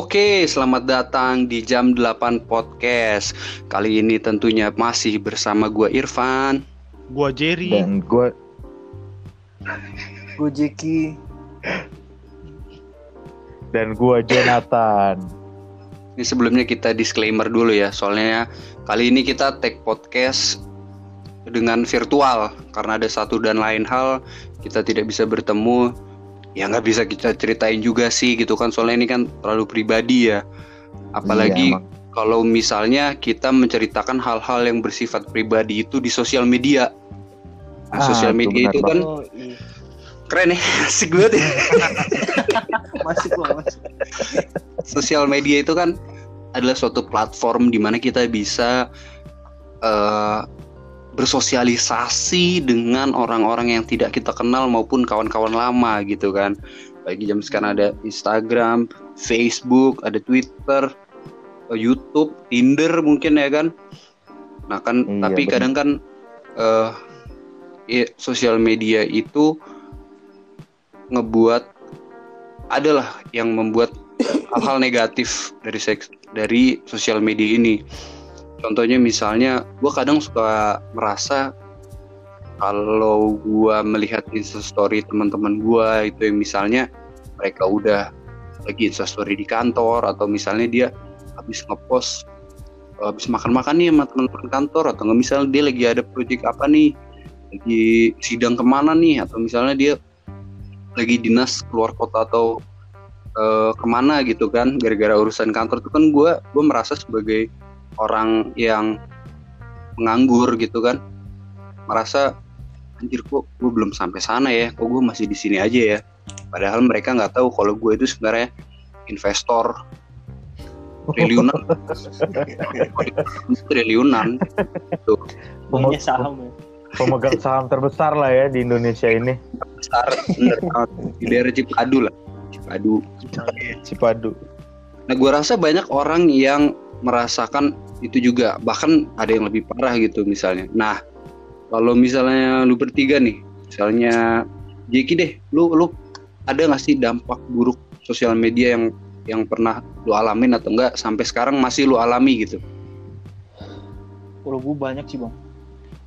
Oke, selamat datang di jam 8 podcast. Kali ini tentunya masih bersama gua Irfan. Gua Jerry. dan gue Gue Jeki. dan gue Jonathan. Ini sebelumnya kita disclaimer dulu ya, soalnya kali ini kita take podcast dengan virtual karena ada satu dan lain hal kita tidak bisa bertemu. Ya nggak bisa kita ceritain juga sih gitu kan, soalnya ini kan terlalu pribadi ya. Apalagi Iya, kalau misalnya kita menceritakan hal-hal yang bersifat pribadi itu di sosial media. Nah, Ah, sosial itu media benar itu kan Oh iya. keren ya, asik banget ya. Masuk loh, masuk. sosial media itu kan adalah suatu platform di mana kita bisa eh, bersosialisasi dengan orang-orang yang tidak kita kenal maupun kawan-kawan lama gitu kan. Bagi jam sekarang ada Instagram, Facebook, ada Twitter, eh, YouTube, Tinder mungkin ya kan. Nah kan, Iya, tapi benar. kadang kan eh ya, sosial media itu ngebuat adalah yang membuat hal-hal negatif dari seks dari sosial media ini. Contohnya misalnya, gue kadang suka merasa kalau gue melihat instastory teman-teman gue itu yang misalnya mereka udah lagi instastory di kantor atau misalnya dia habis ngepost habis makan-makan nih sama teman-teman kantor atau nggak misalnya dia lagi ada project apa nih lagi sidang ke mana nih atau misalnya dia lagi dinas keluar kota atau eh, ke mana gitu kan gara-gara urusan kantor itu kan gue gue merasa sebagai orang yang menganggur gitu kan merasa anjir kok gue belum sampai sana ya? Kok gue masih di sini aja ya? Padahal mereka nggak tahu kalau gue itu sebenarnya investor triliunan. Triliunan. Gitu Maunya saham ya. Pemegang saham terbesar lah ya di Indonesia ini. besar bener di daerah Cipadu lah. Cipadu. Cipadu. Nah, gue rasa banyak orang yang merasakan itu juga, bahkan ada yang lebih parah gitu misalnya. Nah, kalau misalnya lu bertiga nih, misalnya Jeki deh, lu lu ada nggak sih dampak buruk sosial media yang yang pernah lu alamin atau enggak sampai sekarang masih lu alami gitu? Kalau gue banyak sih bang.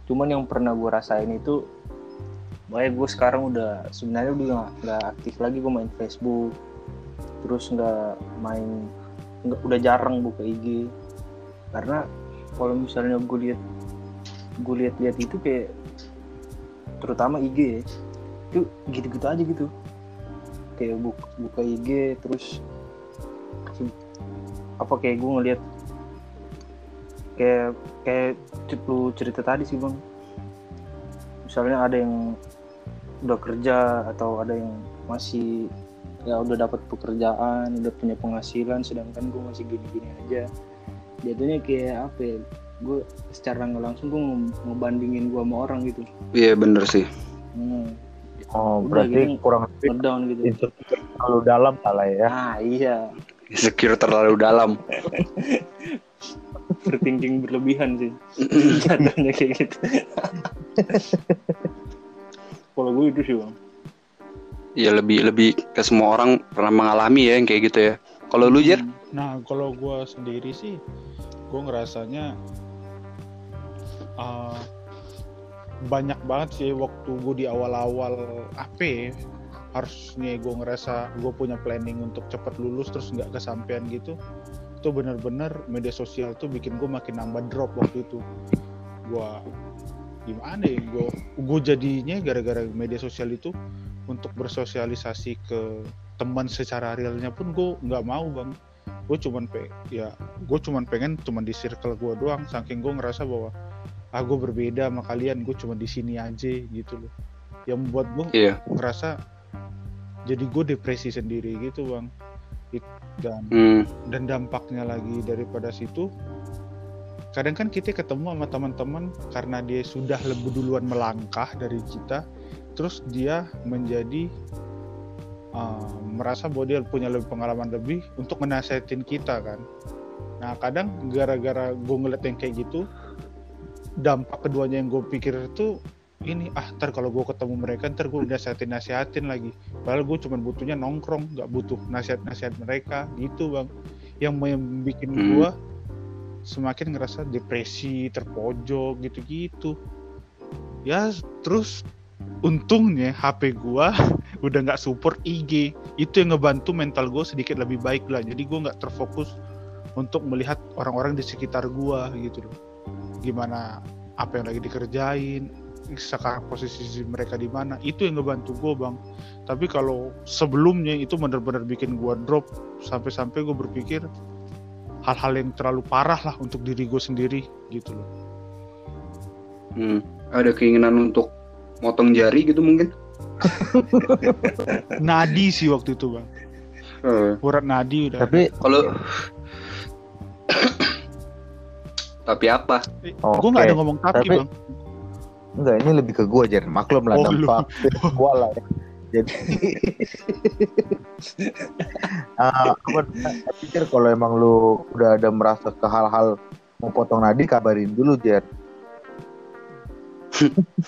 Cuman yang pernah gue rasain itu, baik gue sekarang udah sebenarnya udah nggak- aktif lagi gue main Facebook, terus nggak main, nggak udah jarang buka IG, karena kalau misalnya gue lihat gue lihat-lihat itu kayak terutama IG ya, itu gitu-gitu aja gitu, kayak buka, buka IG terus apa kayak gue ngelihat kayak kayak lu cerita tadi sih bang. Misalnya ada yang udah kerja atau ada yang masih ya udah dapat pekerjaan udah punya penghasilan sedangkan gue masih gini-gini aja jatuhnya kayak apa ya gue secara nggak langsung gue nge- ngebandingin gue sama orang gitu Iya bener sih. hmm, Oh, Udah, berarti gini. kurang lebih ngedown gitu itu terlalu dalam salah ya. ah iya Insecure terlalu dalam. berthinking berlebihan sih jatuhnya kayak gitu kalau gue itu sih bang Ya lebih lebih ke semua orang pernah mengalami ya yang kayak gitu ya. Kalau lu Jer? Nah, kalau gua sendiri sih, gua ngerasanya uh, banyak banget sih waktu gua di awal-awal ya, harusnya gue ngerasa gue punya planning untuk cepat lulus terus nggak kesampaian gitu itu bener-bener media sosial tuh bikin gue makin nambah drop waktu itu gue gimana ya gue gue jadinya gara-gara media sosial itu untuk bersosialisasi ke teman secara realnya pun gue nggak mau bang gue cuman pe ya gue cuman pengen cuman di circle gue doang saking gue ngerasa bahwa ah gue berbeda sama kalian gue cuma di sini aja gitu loh yang membuat gue Iya. ngerasa jadi gue depresi sendiri gitu bang dan Hmm. dan dampaknya lagi daripada situ kadang kan kita ketemu sama teman-teman karena dia sudah lebih duluan melangkah dari kita terus dia menjadi uh, merasa bahwa dia punya lebih pengalaman lebih untuk menasehatin kita kan. Nah kadang gara-gara gue ngeliat yang kayak gitu dampak keduanya yang gue pikir itu ini ah ntar kalau gue ketemu mereka ntar gue nasihatin nasihatin lagi. Padahal gue cuma butuhnya nongkrong nggak butuh nasihat nasihat mereka gitu bang. Yang bikin Hmm. gue semakin ngerasa depresi terpojok gitu-gitu. Ya terus untungnya HP gua udah nggak support IG itu yang ngebantu mental gue sedikit lebih baik lah. Jadi gue nggak terfokus untuk melihat orang-orang di sekitar gua gitu loh. Gimana apa yang lagi dikerjain sekarang posisi mereka di mana. Itu yang ngebantu gue bang. Tapi kalau sebelumnya itu benar-benar bikin gua drop. Sampai-sampai gue berpikir hal-hal yang terlalu parah lah untuk diri gue sendiri gitu loh. Hmm. Ada keinginan untuk motong jari gitu mungkin? nadi sih waktu itu bang Eh, urat nadi udah Tapi Kalau tapi apa? gue nggak ada ngomong tapi, Tapi- bang enggak ini lebih ke gua Jar. Maklum lah Oh, dampak gua lah ya. Jadi Ah, apa saya pikir kalau emang lu udah ada merasa ke hal-hal mau potong nadi kabarin dulu Jar.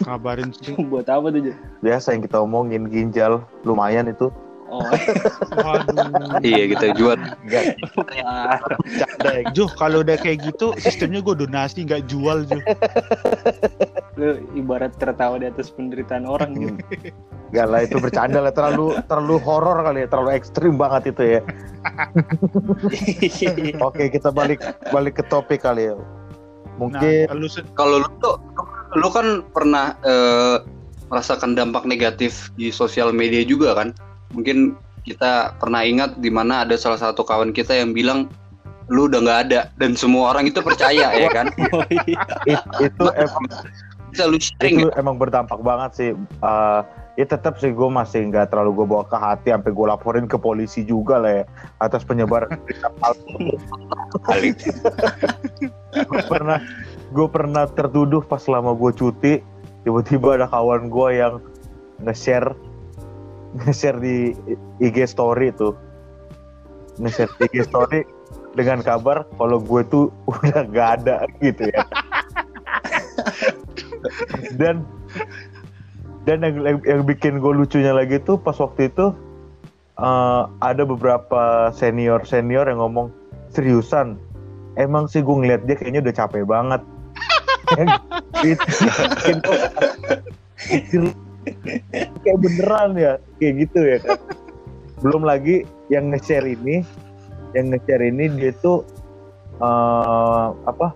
Kabarin sih Buat apa tuh? Biasa yang kita omongin ginjal lumayan itu. Oh, waduh Iya kita jual. Enggak bercanda ya. Jo kalau udah kayak gitu sistemnya gue donasi nggak jual Jo lu ibarat tertawa di atas penderitaan orang gitu. Enggak lah itu bercanda lah terlalu terlalu horor kali ya, terlalu ekstrim banget itu ya. Oke, kita balik balik ke topik kali ya. nah Mungkin se- Kalau lu tuh lu kan pernah eh, merasakan dampak negatif di sosial media juga kan? Mungkin kita pernah ingat di mana ada salah satu kawan kita yang bilang lu udah nggak ada dan semua orang itu percaya ya kan? Oh iya. it- itu emang Bisa lu sharing itu emang berdampak banget sih. Eh, ya tetap sih gue masih nggak terlalu gue bawa ke hati sampai gue laporin ke polisi juga lah ya atas penyebaran berita palsu. Pernah gue pernah tertuduh pas selama gue cuti tiba-tiba ada kawan gue yang nge-share nge-share di IG story tuh. Nge-share di IG story dengan kabar kalau gue tuh udah gak ada gitu ya. Dan dan yang, yang, bikin gue lucunya lagi tuh pas waktu itu eh, ada beberapa senior senior yang ngomong seriusan? Emang sih gue ngeliat dia kayaknya udah capek banget kayak beneran ya kayak gitu ya kan belum lagi yang nge-share ini yang nge-share ini dia tuh eh, apa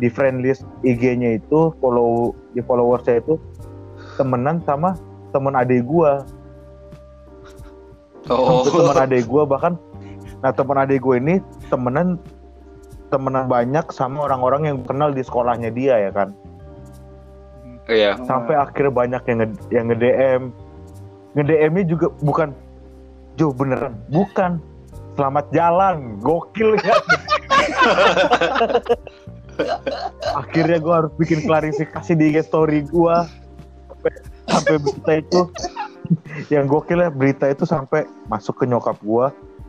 di friend list IG-nya itu follow di followersnya itu temenan sama temen adik gua. Oh, itu teman adik gue bahkan. Nah teman adik gue ini temenan temenan banyak sama orang-orang yang kenal di sekolahnya dia ya kan? Iya. sampai akhirnya banyak yang nge, yang nge DM nge DM-nya juga bukan Jo beneran bukan. Selamat jalan gokil kan akhirnya gue harus bikin klarifikasi di IG story gue sampai, sampai berita itu yang gokil ya berita itu sampai masuk ke nyokap gue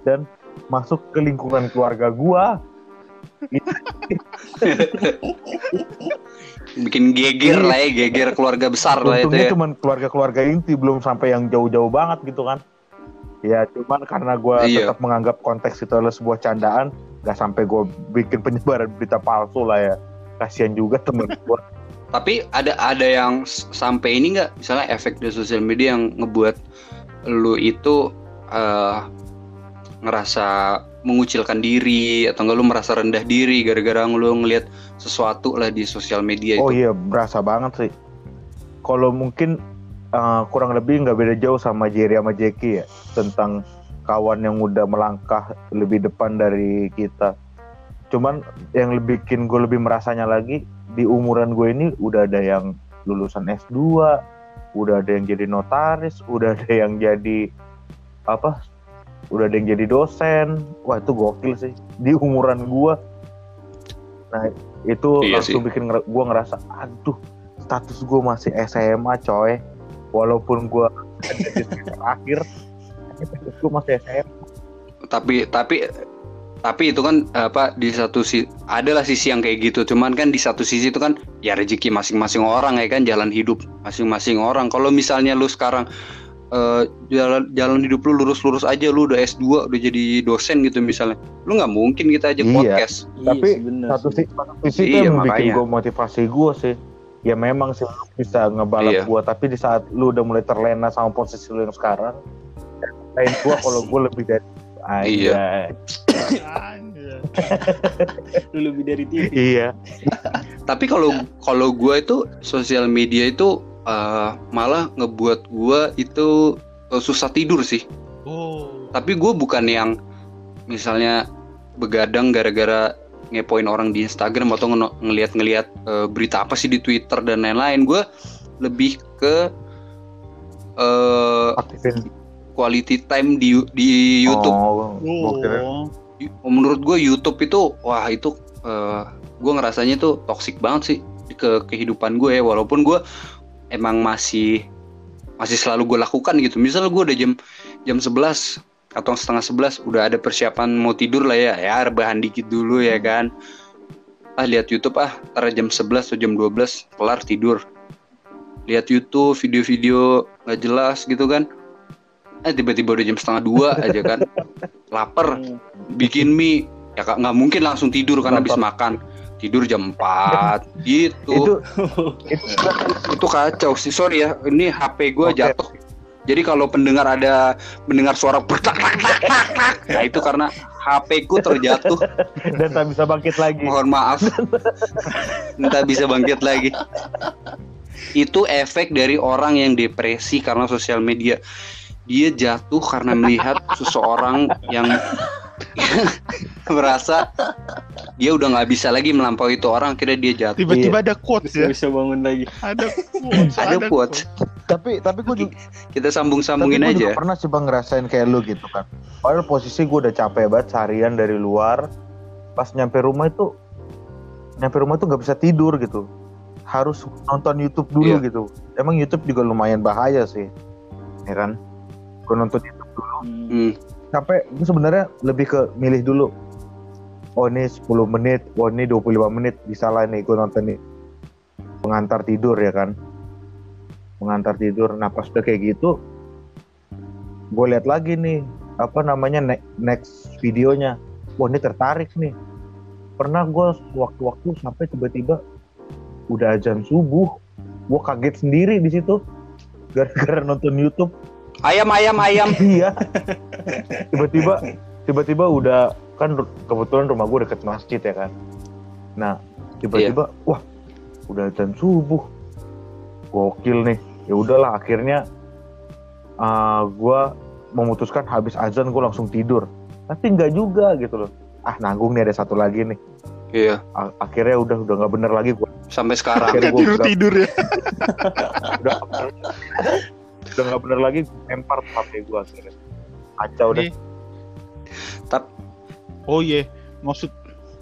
dan masuk ke lingkungan keluarga gue Bikin geger lah ya, geger keluarga besar lah itu ya. cuman keluarga-keluarga inti belum sampai yang jauh-jauh banget gitu kan ya cuman karena gue Iya. tetap menganggap konteks itu adalah sebuah candaan gak sampai gue bikin penyebaran berita palsu lah ya kasihan juga temen gue Tapi ada ada yang sampai ini nggak, misalnya efek dari sosial media yang ngebuat lu itu eh, ngerasa mengucilkan diri atau enggak lu merasa rendah diri gara-gara lu ngelihat sesuatu lah di sosial media oh itu. iya berasa banget sih kalau mungkin uh, kurang lebih nggak beda jauh sama Jerry sama Jackie ya tentang kawan yang udah melangkah lebih depan dari kita cuman yang lebih bikin gue lebih merasanya lagi di umuran gue ini udah ada yang lulusan S2 udah ada yang jadi notaris udah ada yang jadi apa udah ada yang jadi dosen. Wah itu gokil sih. Di umuran gue nah itu Iya langsung sih. bikin nger- gue ngerasa aduh status gue masih SMA coy. Walaupun semester akhir gue masih SMA Tapi tapi tapi itu kan apa di satu sisi adalah sisi yang kayak gitu. Cuman kan di satu sisi itu kan ya rezeki masing-masing orang ya kan jalan hidup masing-masing orang. Kalau misalnya lu sekarang eh, jalan jalan hidup lu lurus-lurus aja lu udah S2 udah jadi dosen gitu misalnya lu nggak mungkin kita aja Iya. podcast Tapi sih, bener satu sih. satu sisi Iya, kan yang bikin makanya. gue motivasi gue sih ya memang sih lu bisa ngebalap Iya. gue tapi di saat lu udah mulai terlena sama posisi lu yang sekarang lain gue kalau gue lebih dari Iya. Lu lebih dari TV iya tapi kalau kalau gue itu sosial media itu eh, malah ngebuat gue itu eh, susah tidur sih. Oh. tapi gue bukan yang misalnya begadang gara-gara ngepoin orang di Instagram atau ngeno- ngeliat-ngeliat eh, berita apa sih di Twitter dan lain-lain. Gue lebih ke eh, aktifin. quality time di di YouTube. Oh, Oh. menurut gue YouTube itu wah itu gue ngerasanya tuh toxic banget sih ke kehidupan gue ya. Walaupun gue emang masih masih selalu gue lakukan gitu. Misal gue udah jam jam 11 atau setengah 11 udah ada persiapan mau tidur lah ya. Ya rebahan dikit dulu ya kan. Ah lihat YouTube ah ntar jam 11 atau jam 12 kelar tidur. Lihat YouTube video-video nggak jelas gitu kan. Eh tiba-tiba udah jam setengah dua aja kan. Lapar. Hmm. bikin mie. Ya nggak mungkin langsung tidur kan habis makan tidur jam 4 gitu. Itu itu, itu kacau sih. Sorry ya ini HP gue Oke. jatuh. Jadi kalau pendengar ada mendengar suara bertak tak tak tak tak. Nah itu karena HP ku terjatuh. Dan tak bisa bangkit lagi. Mohon maaf. Entah bisa bangkit lagi. Itu efek dari orang yang depresi karena sosial media. Dia jatuh karena melihat seseorang yang merasa dia udah nggak bisa lagi melampaui itu orang akhirnya dia jatuh. Tiba-tiba ada quotes ya. bisa bangun lagi. Ada quotes. ada quotes. tapi tapi gue juga kita sambung tapi sambungin gue aja. juga pernah sih bang ngerasain kayak lu gitu kan. Padahal posisi gue udah capek banget seharian dari luar. Pas nyampe rumah itu nyampe rumah tuh nggak bisa tidur gitu. Harus nonton YouTube dulu Iya. gitu. Emang YouTube juga lumayan bahaya sih. Ya kan? Gue nonton YouTube Hmm. Hmm, sampai gue sebenarnya lebih ke milih dulu. Oh ini 10 menit oh ini 25 menit bisa lah nih gue nonton nih. Pengantar tidur ya kan? Pengantar tidur. Nah pas udah kayak gitu gue lihat lagi nih apa namanya ne- next videonya. Wah ini tertarik nih. Pernah gue waktu-waktu sampai tiba-tiba udah azan subuh gue kaget sendiri di situ. Gara-gara nonton YouTube ayam ayam ayam. Iya. Tiba-tiba tiba-tiba udah kan kebetulan rumah gue deket masjid ya kan. Nah tiba-tiba wah udah jam subuh. Gokil nih. Ya udahlah akhirnya uh, gue memutuskan habis azan gue langsung tidur. Tapi nggak juga gitu loh. Ah nanggung nih ada satu lagi nih. Iya. A- akhirnya udah udah nggak bener lagi gue sampai sekarang. Akhirnya gue Tidur udah tidur ya. udah udah nggak bener lagi lempar HP gue akhirnya kacau deh Nih. Oh iya, maksud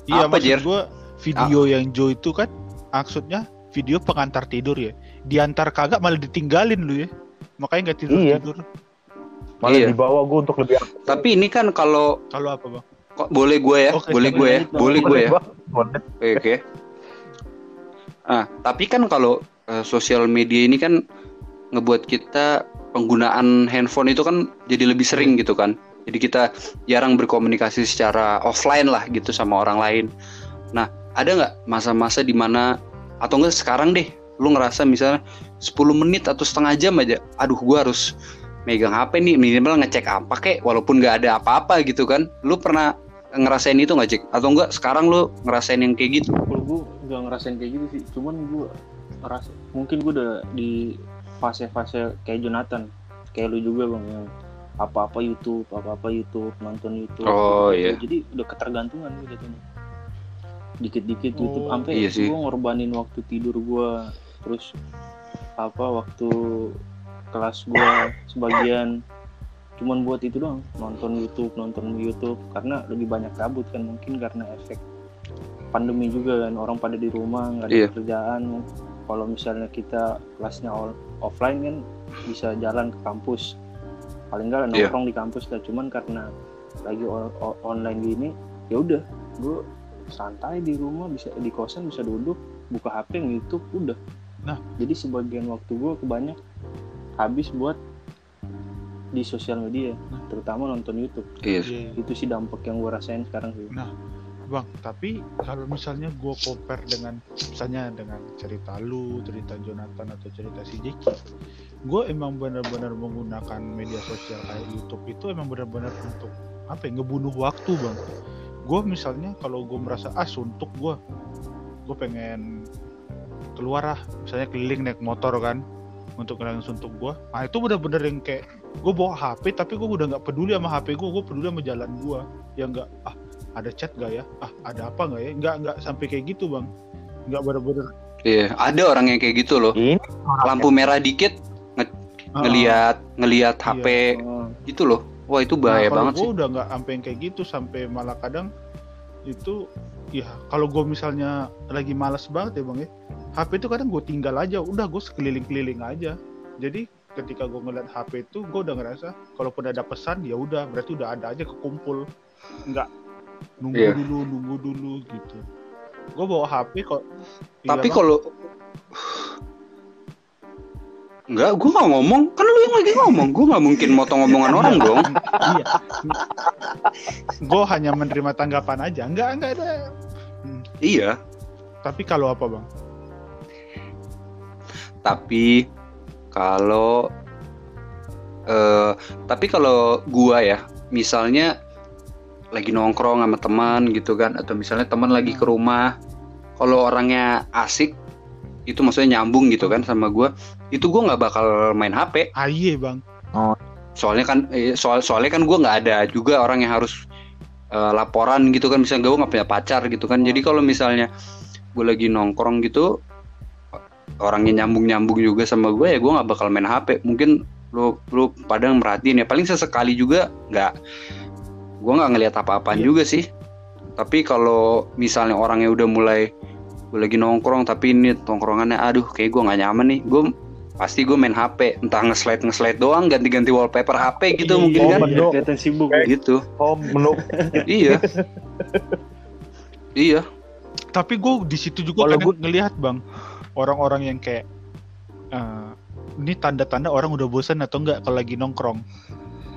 iya Apa, maksud Jer? gua video yang Joe itu kan maksudnya video pengantar tidur ya. Diantar kagak malah ditinggalin lu ya. Makanya nggak tidur Iya. tidur. malah Iya. dibawa gue untuk lebih aktif. tapi ini kan kalau Kalau apa bang? kok boleh gue ya Oke, boleh gue ya boleh, boleh gue ya. Oke. oke. Ah, tapi kan kalau eh, sosial media ini kan ngebuat kita penggunaan handphone itu kan jadi lebih sering gitu kan. Jadi kita jarang berkomunikasi secara offline lah gitu sama orang lain. Nah, ada nggak masa-masa di mana atau enggak sekarang deh, lu ngerasa misalnya 10 menit atau setengah jam aja, aduh gua harus megang HP nih minimal ngecek apa kek walaupun nggak ada apa-apa gitu kan. Lu pernah ngerasain itu nggak Cek? Atau enggak sekarang lu ngerasain yang kayak gitu? kalau gue nggak ngerasain kayak gitu sih cuman gue ngerasa mungkin gue udah di fase-fase kayak Jonathan. Kayak lu juga bang yang apa-apa YouTube apa-apa YouTube nonton YouTube. Oh, gitu. iya. jadi udah ketergantungan gue jatuhnya. Dikit-dikit YouTube Oh, sampai iya gue ngorbanin waktu tidur gue terus apa waktu kelas gue sebagian cuman buat itu doang. Nonton YouTube nonton YouTube. Karena lebih banyak kabut kan mungkin karena efek pandemi juga kan. Orang pada di rumah nggak ada Iya. kerjaan kalau misalnya kita kelasnya all- offline kan bisa jalan ke kampus paling nggak Iya. nongkrong di kampus lah cuman karena lagi o- o- online gini ya udah gue santai di rumah bisa di kosan bisa duduk buka HP YouTube udah Nah. jadi sebagian waktu gue kebanyak habis buat di sosial media Nah. terutama nonton YouTube Iya. Iya. itu sih dampak yang gue rasain sekarang sih Bang, tapi kalau misalnya gue compare dengan misalnya dengan cerita lu, cerita Jonathan atau cerita si Jeki, gue emang benar-benar menggunakan media sosial kayak YouTube itu emang benar-benar untuk apa ya, ngebunuh waktu bang. Gue misalnya kalau gue merasa ah suntuk gue, gue pengen keluar lah, misalnya keliling naik motor kan, untuk ngilangin suntuk gue. Nah itu benar-benar yang kayak gue bawa HP tapi gue udah nggak peduli sama HP gue, gue peduli sama jalan gue yang nggak ah ada chat gak ya? Ah, ada apa nggak ya? Nggak nggak sampai kayak gitu bang. Nggak bener-bener. Iya, ada orang yang kayak gitu loh. Ini Lampu merah dikit Ah, ngelihat ngelihat HP Oh, gitu loh. Wah, itu nah, bahaya kalau banget gue sih. udah nggak sampai yang kayak gitu sampai malah kadang itu ya kalau gue misalnya lagi malas banget ya bang ya HP itu kadang gue tinggal aja udah gue sekeliling-keliling aja jadi ketika gue ngeliat HP itu gue udah ngerasa kalaupun ada pesan ya udah berarti udah ada aja kekumpul nggak nunggu Iya. dulu nunggu dulu gitu gue bawa HP kok Iya, Tapi kalau Enggak, gue nggak ngomong. Kan lu yang lagi ngomong. Gue nggak mungkin motong omongan orang dong. iya gue hanya menerima tanggapan aja nggak nggak ada Iya. tapi kalau apa bang Tapi kalau eh tapi kalau gua ya, misalnya lagi nongkrong sama teman gitu kan, atau misalnya teman lagi ke rumah, kalau orangnya asik, itu maksudnya nyambung gitu kan sama gua, itu gua nggak bakal main HP. aye bang. Soalnya kan, eh, soal soalnya kan gua nggak ada juga orang yang harus eh, laporan gitu kan, misalnya gue nggak punya pacar gitu kan. Jadi kalau misalnya gue lagi nongkrong gitu, orangnya nyambung-nyambung juga sama gue ya gue nggak bakal main HP mungkin lu lu pada merhatiin ya. Paling sesekali juga nggak gue nggak ngelihat apa-apaan Iya. juga sih. Tapi kalau misalnya orangnya udah mulai gue lagi nongkrong tapi ini nongkrongannya aduh kayak gue nggak nyaman nih. Gue pasti gue main HP entah nge-slide nge-slide doang ganti-ganti wallpaper HP gitu Iya, mungkin oh, kan. kelihatan sibuk. Gitu. oh menu iya. Iya. Tapi gue di situ juga Kalau kadang ngelihat bang orang-orang yang kayak eh, ini tanda-tanda orang udah bosan atau enggak kalau lagi nongkrong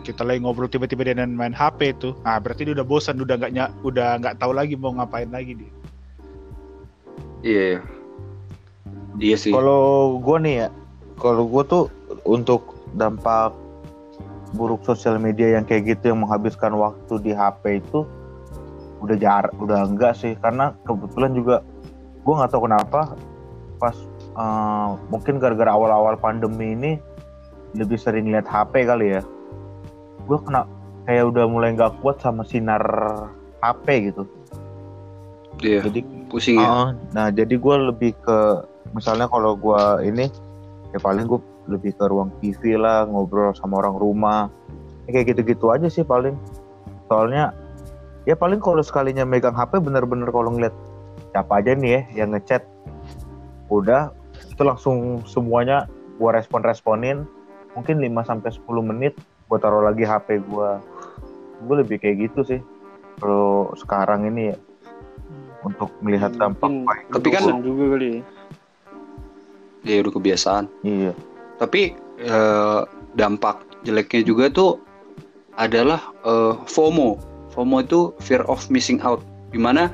kita lagi ngobrol tiba-tiba dia main HP itu. Nah berarti dia udah bosan udah nggak ny- udah nggak tahu lagi mau ngapain lagi dia. Iya iya. Iya sih. Kalau gue nih ya, kalau gue tuh untuk dampak buruk sosial media yang kayak gitu yang menghabiskan waktu di HP itu udah jar, udah enggak sih. Karena kebetulan juga gue nggak tahu kenapa pas eh, mungkin gara-gara awal-awal pandemi ini lebih sering lihat HP kali ya. Gue kena kayak udah mulai nggak kuat sama sinar HP gitu. iya Jadi pusing ya? Ah, nah jadi gue lebih ke misalnya kalau gue ini ya paling gue lebih ke ruang TV lah ngobrol sama orang rumah. Ya, kayak gitu-gitu aja sih paling. Soalnya ya paling kalau sekalinya megang HP bener-bener kalau ngeliat siapa aja nih ya yang ngechat udah itu langsung semuanya gue respon-responin mungkin 5 sampai 10 menit gue taruh lagi HP gue gue lebih kayak gitu sih kalau sekarang ini ya. Untuk melihat dampak Mungkin baik Tapi kan- juga kali ya. iya udah kebiasaan. Iya. Tapi eh, dampak jeleknya juga tuh adalah eh, FOMO. FOMO itu fear of missing out. Di mana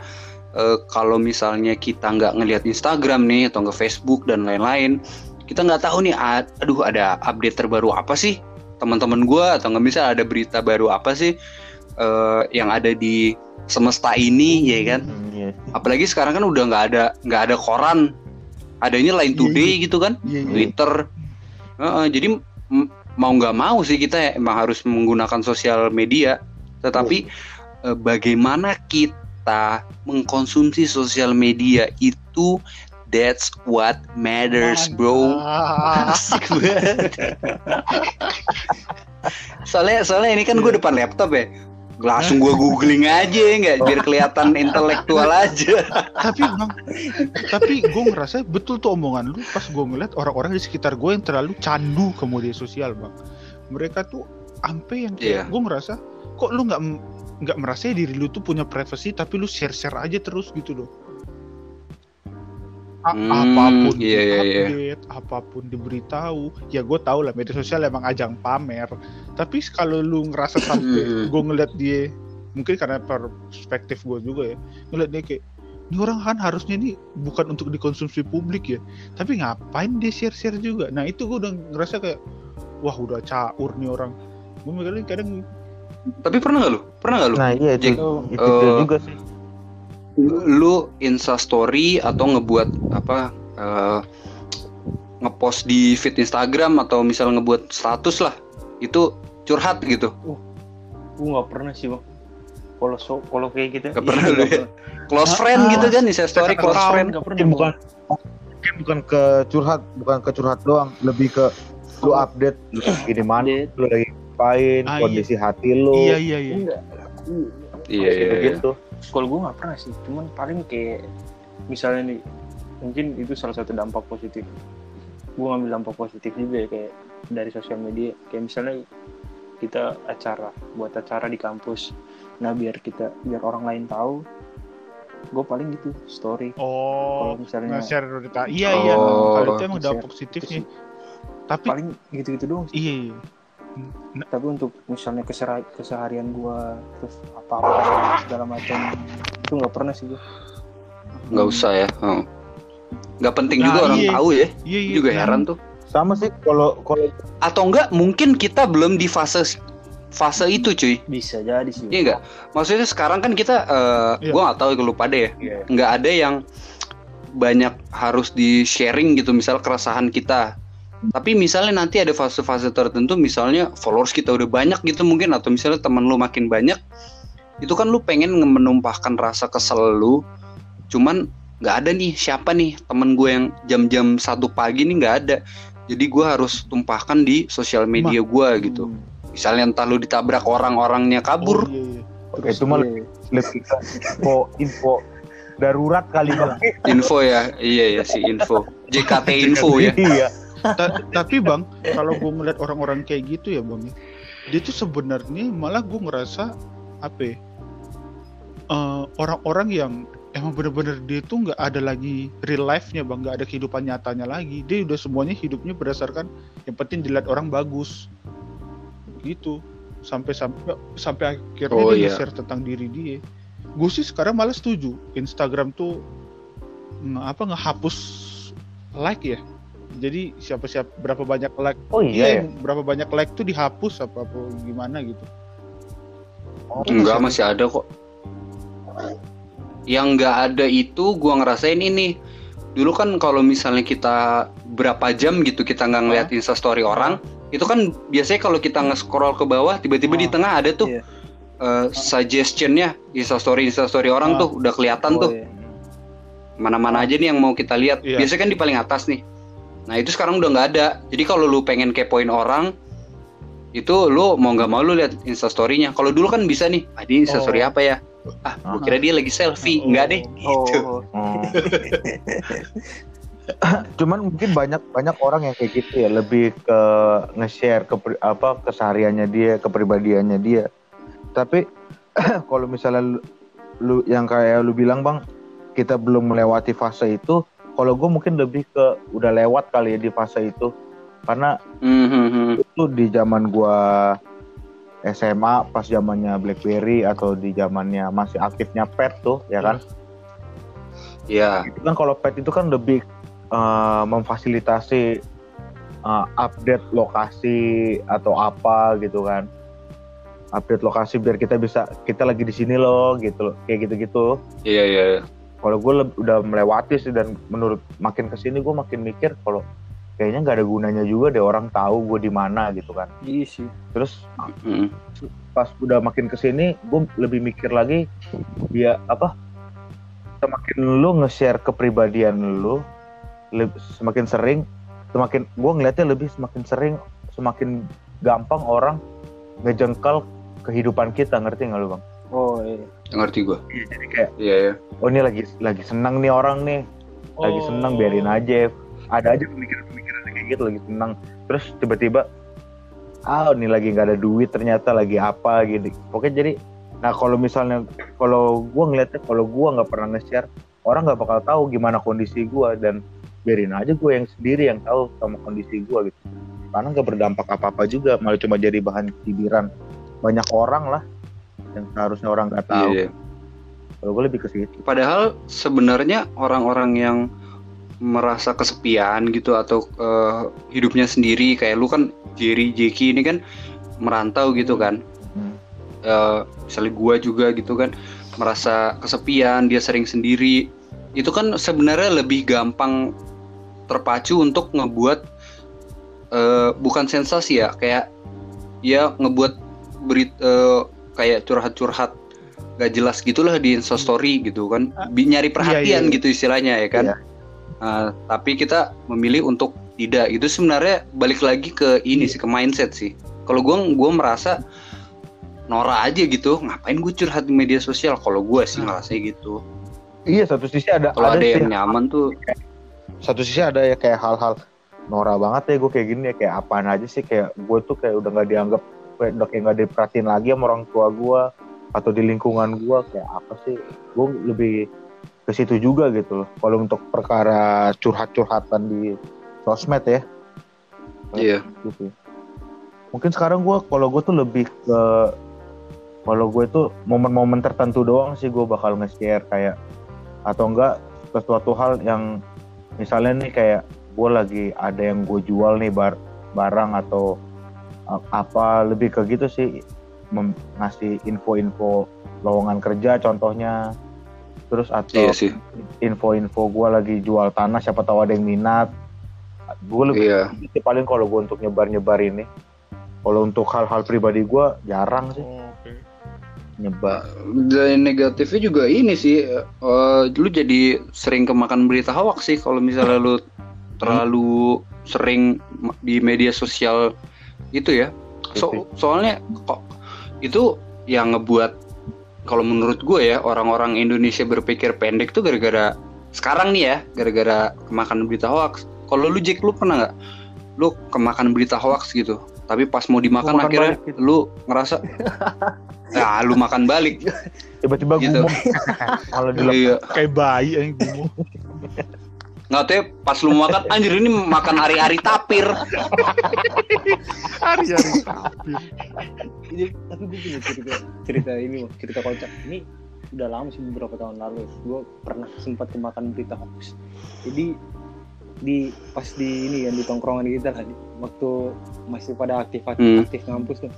eh, kalau misalnya kita nggak ngelihat Instagram nih atau nggak Facebook dan lain-lain, kita nggak tahu nih, ad- aduh ada update terbaru apa sih teman-teman gua atau nggak bisa ada berita baru apa sih eh, yang ada di semesta ini, ya kan? Hmm, iya. Apalagi sekarang kan udah nggak ada nggak ada koran, adanya Line Iya, Today gitu kan. iya Twitter. Heeh, jadi m- mau nggak mau sih kita ya emang harus menggunakan sosial media. Tetapi eh, bagaimana kita mengkonsumsi sosial media itu that's what matters, bro. Asik banget. soalnya soalnya ini kan gue depan laptop ya. Langsung gue googling aja nggak biar kelihatan intelektual aja. tapi bang tapi gue ngerasa betul tuh omongan lu pas gue ngeliat orang-orang di sekitar gue yang terlalu candu ke media sosial bang mereka tuh ampe yang kayak Iya. gue ngerasa kok lu nggak nggak merasa ya diri lu tuh punya privacy tapi lu share share aja terus gitu loh Hmm, apa pun iya, iya, iya. update apa pun diberitahu ya gue tau lah media sosial emang ajang pamer tapi kalau lu ngerasa sampai Hmm. gue ngeliat dia mungkin karena perspektif gue juga ya ngeliat dia kayak ini orang kan harusnya ini bukan untuk dikonsumsi publik ya tapi ngapain dia share share juga nah itu gue udah ngerasa kayak wah udah caur nih orang gue mikirnya kadang Tapi pernah nggak lu? Pernah nggak lu? Nah iya itu, itu eh, juga sih. Lu insta story atau ngebuat apa eh, ngepost di feed Instagram atau misal ngebuat status lah itu curhat gitu gue nggak pernah sih bang kalau so kalau kayak gitu Nggak pernah lu ya? close friend ah. gitu kan Insta story close account. friend nggak pernah bukan mungkin bukan ke curhat, bukan ke curhat doang, lebih ke lu update lu lagi di mana, lu lagi ngapain, Ah, iya. kondisi hati lu. iya iya iya enggak iya iya iya. Kalau gue nggak pernah sih cuman paling kayak misalnya nih mungkin itu salah satu dampak positif. Gue ngambil dampak positif juga ya kayak dari sosial media. Kayak misalnya kita acara buat acara di kampus. Nah biar kita biar orang lain tahu gue paling gitu story. Oh kalau misalnya nge-share berita iya iya. Oh. kalau itu emang Share. dampak positifnya Terus tapi paling gitu-gitu doang sih. iya iya tapi untuk misalnya kesera- keseharian gue terus apa-apa segala macam itu nggak pernah sih gue nggak usah ya oh. nggak penting Nah, juga orang iya. tahu ya. Iya iya. Juga Nah, heran tuh. Sama sih kalau kalau atau enggak mungkin kita belum di fase fase itu cuy. Bisa jadi sih. Iya enggak maksudnya sekarang kan kita eh Iya. gua nggak tahu kalau pada ya. Iya. nggak ada yang banyak harus di sharing gitu. Misal keresahan kita tapi misalnya nanti ada fase-fase tertentu misalnya followers kita udah banyak gitu mungkin atau misalnya teman lu makin banyak itu kan lu pengen nge- menumpahkan rasa kesel lu cuman nggak ada nih siapa nih temen gue yang jam-jam satu pagi nih nggak ada jadi gue harus tumpahkan di sosial media gue gitu misalnya entah lu ditabrak orang-orangnya kabur oh, iya, iya. Terus itu mah iya. lebih ke info info darurat kali bang. info ya iya ya si info JKT info ya Iya. Ta- tapi bang kalau gue ngeliat orang-orang kayak gitu ya bang ya, dia tuh sebenarnya malah gue ngerasa apa ya, eh, orang-orang yang emang bener-bener dia tuh nggak ada lagi real life-nya bang nggak ada kehidupan nyatanya lagi. Dia udah semuanya hidupnya berdasarkan yang penting dilihat orang bagus. Gitu. Sampai sampai sampai akhirnya Oh, dia iya. share tentang diri dia. Gue sih sekarang malah setuju Instagram tuh nge, apa ngehapus like ya jadi siapa siapa berapa banyak like Oh iya. ya? yang berapa banyak like tuh dihapus apa apa gimana gitu Oh, Enggak masih ada kok. Yang nggak ada itu gua ngerasain ini. Dulu kan kalau misalnya kita berapa jam gitu kita nggak ngeliat instastory orang, itu kan biasanya kalau kita nge-scroll ke bawah tiba-tiba di Ah. tengah ada tuh Iya. eh, suggestionnya instastory instastory orang Ah. tuh udah kelihatan Oh, tuh iya. mana-mana aja nih yang mau kita lihat. Iya. Biasanya kan di paling atas nih. Nah itu sekarang udah nggak ada. Jadi kalau lu pengen kepoin orang itu lu mau nggak mau lu lihat instastorynya. Kalau dulu kan bisa nih, ah dia instastory Oh. apa ya? Ah, gua kira dia lagi selfie. Oh. Enggak deh. Gitu. Oh. Cuman mungkin banyak banyak orang yang kayak gitu ya, lebih ke nge-share ke apa kesehariannya dia, kepribadiannya dia. Tapi kalau misalnya lu, lu yang kayak lu bilang bang, kita belum melewati fase itu. Kalau gue mungkin lebih ke udah lewat kali ya di fase itu, karena Mhm. itu di zaman gua SMA pas zamannya BlackBerry atau di zamannya masih aktifnya pet tuh ya kan Ya. itu kan kalau pet itu kan lebih eh, memfasilitasi eh, update lokasi atau apa gitu kan update lokasi biar kita bisa kita lagi di sini loh gitu loh kayak gitu-gitu Iya iya. iya. Kalau gue udah melewati sih dan menurut makin ke sini gue makin mikir kalau kayaknya nggak ada gunanya juga deh orang tahu gue di mana gitu kan iya sih. terus Mhm. pas udah makin ke sini gue lebih mikir lagi dia apa semakin lu nge-share kepribadian lu semakin sering semakin gue ngeliatnya lebih semakin sering semakin gampang orang ngejengkal kehidupan kita ngerti nggak lu bang? Oh iya. Ngerti gua. Jadi kayak Iya iya. oh ini lagi lagi senang nih orang nih lagi senang Oh. biarin aja ada aja pemikiran-pemikiran kayak gitu lagi senang terus tiba-tiba ah ini lagi nggak ada duit ternyata lagi apa gitu pokoknya jadi Nah kalau misalnya kalau gue ngeliatnya kalau gue nggak pernah nge-share orang nggak bakal tahu gimana kondisi gue dan biarin aja gue yang sendiri yang tahu sama kondisi gue gitu. Karena nggak berdampak apa-apa juga malah cuma jadi bahan cibiran banyak orang lah yang seharusnya orang nggak tahu. Iya. Kalau gue lebih ke situ. Padahal sebenarnya orang-orang yang merasa kesepian gitu atau eh, hidupnya sendiri kayak lu kan Jerry, Jeki ini kan merantau gitu kan. Hmm. Eh, misalnya gua juga gitu kan merasa kesepian, dia sering sendiri. Itu kan sebenarnya lebih gampang terpacu untuk ngebuat eh, bukan sensasi ya, kayak ya ngebuat berit eh, kayak curhat-curhat gak jelas gitulah di instastory gitu kan. Bi- nyari perhatian iya. gitu istilahnya ya kan? Iya. Uh, tapi kita memilih untuk tidak. Itu sebenarnya balik lagi ke ini sih ke mindset sih. Kalau gua gua merasa Nora aja gitu ngapain gue curhat di media sosial? Kalau gua sih Nah. ngerasa gitu. Iya satu sisi ada kalau ada, sih yang nyaman tuh. Satu sisi ada ya kayak hal-hal Nora banget ya gue kayak gini ya kayak apaan aja sih? Kayak gue tuh kayak udah nggak dianggap udah kayak nggak diperhatiin lagi sama orang tua gue atau di lingkungan gue kayak apa sih? Gue lebih ke situ juga gitu loh. Kalau untuk perkara curhat-curhatan di sosmed ya. Iya. Gitu. Mungkin sekarang gue kalau gue tuh lebih ke kalau gue tuh momen-momen tertentu doang sih gue bakal nge-share kayak atau enggak sesuatu hal yang misalnya nih kayak gue lagi ada yang gue jual nih bar barang atau apa lebih ke gitu sih mem- ngasih info-info lowongan kerja contohnya. Terus atau iya sih. info-info gue lagi jual tanah siapa tahu ada yang minat. Gue lebih iya. sih paling kalau gue untuk nyebar-nyebar ini. Kalau untuk hal-hal pribadi gue jarang sih. Oh, Oke. nyebar. Dan negatifnya juga ini sih eh, lu jadi sering kemakan berita hoax sih kalau misalnya lu terlalu sering di media sosial itu ya. So, soalnya kok itu yang ngebuat kalau menurut gue ya orang-orang Indonesia berpikir pendek tuh gara-gara sekarang nih ya gara-gara kemakan berita hoax. Kalau lu Jack lu pernah nggak? Lu kemakan berita hoax gitu tapi pas mau dimakan makan akhirnya balik gitu. lu ngerasa ya lu makan balik. Tiba-tiba Gitu. kalau di iya. Kayak bayi yang. nggak tahu ya, pas lu makan anjir ini makan ari-ari tapir. Hari-hari tapir. Ini, tapi gue punya cerita cerita ini cerita kocak. Ini udah lama sih beberapa tahun lalu. Gue pernah sempat kemakan berita hoax. Jadi di pas di ini kan di tongkrongan kita lah di- waktu masih pada aktif aktif, Hmm. aktif ngampus tuh.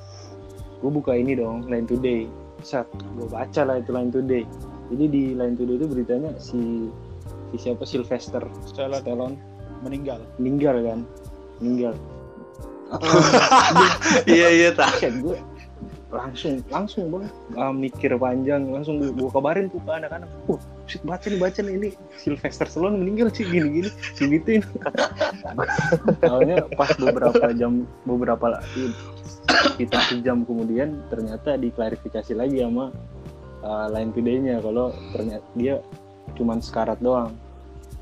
Gue buka ini dong Line Today. Saat gue baca lah itu Line Today. Jadi di Line Today itu beritanya si si siapa Sylvester Stallone. Meninggal. meninggal kan? Meninggal. Iya iya tak. Gue langsung langsung bang ah, mikir panjang langsung gue, gue kabarin tuh ke anak-anak. Wah shit, baca nih baca nih ini Sylvester Stallone meninggal sih gini gini segituin. Awalnya pas beberapa jam beberapa kita sejam kemudian ternyata diklarifikasi lagi sama uh, Line Today-nya kalau ternyata dia cuman sekarat doang.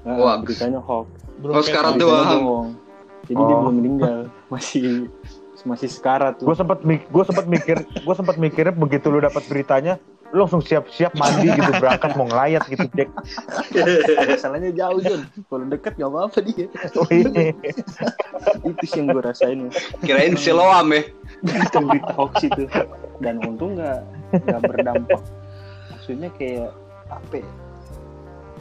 Nah, Wah. beritanya hoax. Oh, sekarat doang. jadi dia Oh. belum meninggal. Masih masih sekarat tuh. Gue sempat gue sempat mikir gue sempat mikirnya begitu lu dapat beritanya lu langsung siap-siap mandi gitu berangkat mau ngelayat gitu Jack. Masalahnya jauh John kalau deket gak apa-apa dia. Oh, iya. itu sih yang gue rasain kirain siloam ya? Itu berita hoax itu. Dan untung nggak nggak berdampak. Maksudnya kayak apa ya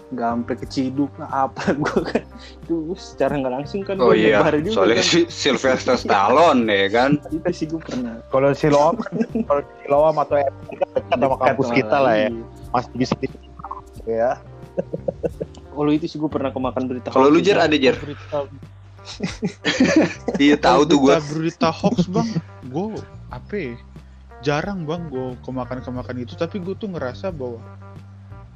nggak sampai keciduk nggak apa gue kan. Itu secara nggak langsung kan oh iya juga soalnya kan. si Sylvester Stallone ya kan. Itu sih gue pernah. Kalau Siloam kalau Siloam atau RT kan dekat sama kampus kita lah ya. masih bisa di ya. Oh lu itu sih gue pernah kemakan berita kalau lu jar ada jar iya tahu tuh gue berita, berita hoax bang. Gue apa? ya, Jarang bang gue kemakan kemakan itu. Tapi gue tuh ngerasa bahwa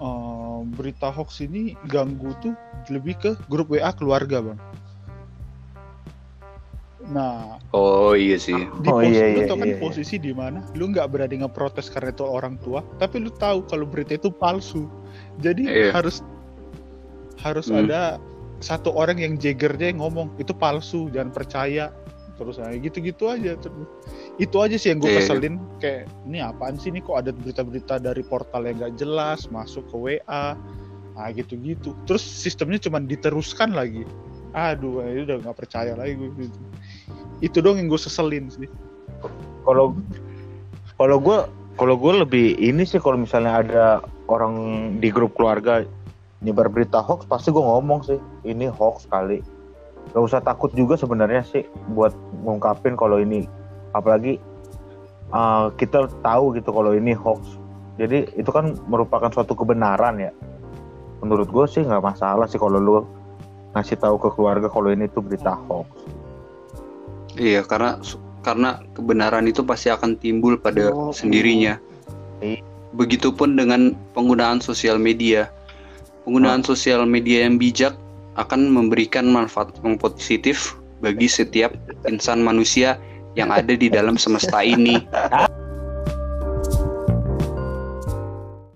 eh, berita hoax ini ganggu tuh lebih ke grup WA keluarga bang. Nah, oh iya sih di Oh, pos- iya, lu iya, tau kan iya, iya. posisi di mana lu nggak berani ngeprotes karena itu orang tua tapi lu tahu kalau berita itu palsu jadi Iya. harus harus Hmm. ada satu orang yang jagger dia yang ngomong itu palsu jangan percaya terus kayak gitu-gitu aja terus itu aja sih yang gue Iya. keselin kayak ini apaan sih ini kok ada berita-berita dari portal yang gak jelas masuk ke WA nah gitu-gitu terus sistemnya cuma diteruskan lagi aduh ini udah nggak percaya lagi gue gitu. itu dong yang gue seselin sih Kalau kalau gue kalau gue lebih ini sih kalau misalnya ada orang di grup keluarga nyebar berita hoax pasti gue ngomong sih ini hoax kali. Gak usah takut juga sebenarnya sih buat ngungkapin kalau ini apalagi uh, kita tahu gitu kalau ini hoax. Jadi itu kan merupakan suatu kebenaran ya. Menurut gue sih nggak masalah sih kalau lu ngasih tahu ke keluarga kalau ini tuh berita hoax. Iya, karena karena kebenaran itu pasti akan timbul pada Oh, sendirinya. iya. Begitupun dengan penggunaan sosial media. Penggunaan sosial media yang bijak akan memberikan manfaat yang positif bagi setiap insan manusia yang ada di dalam semesta ini.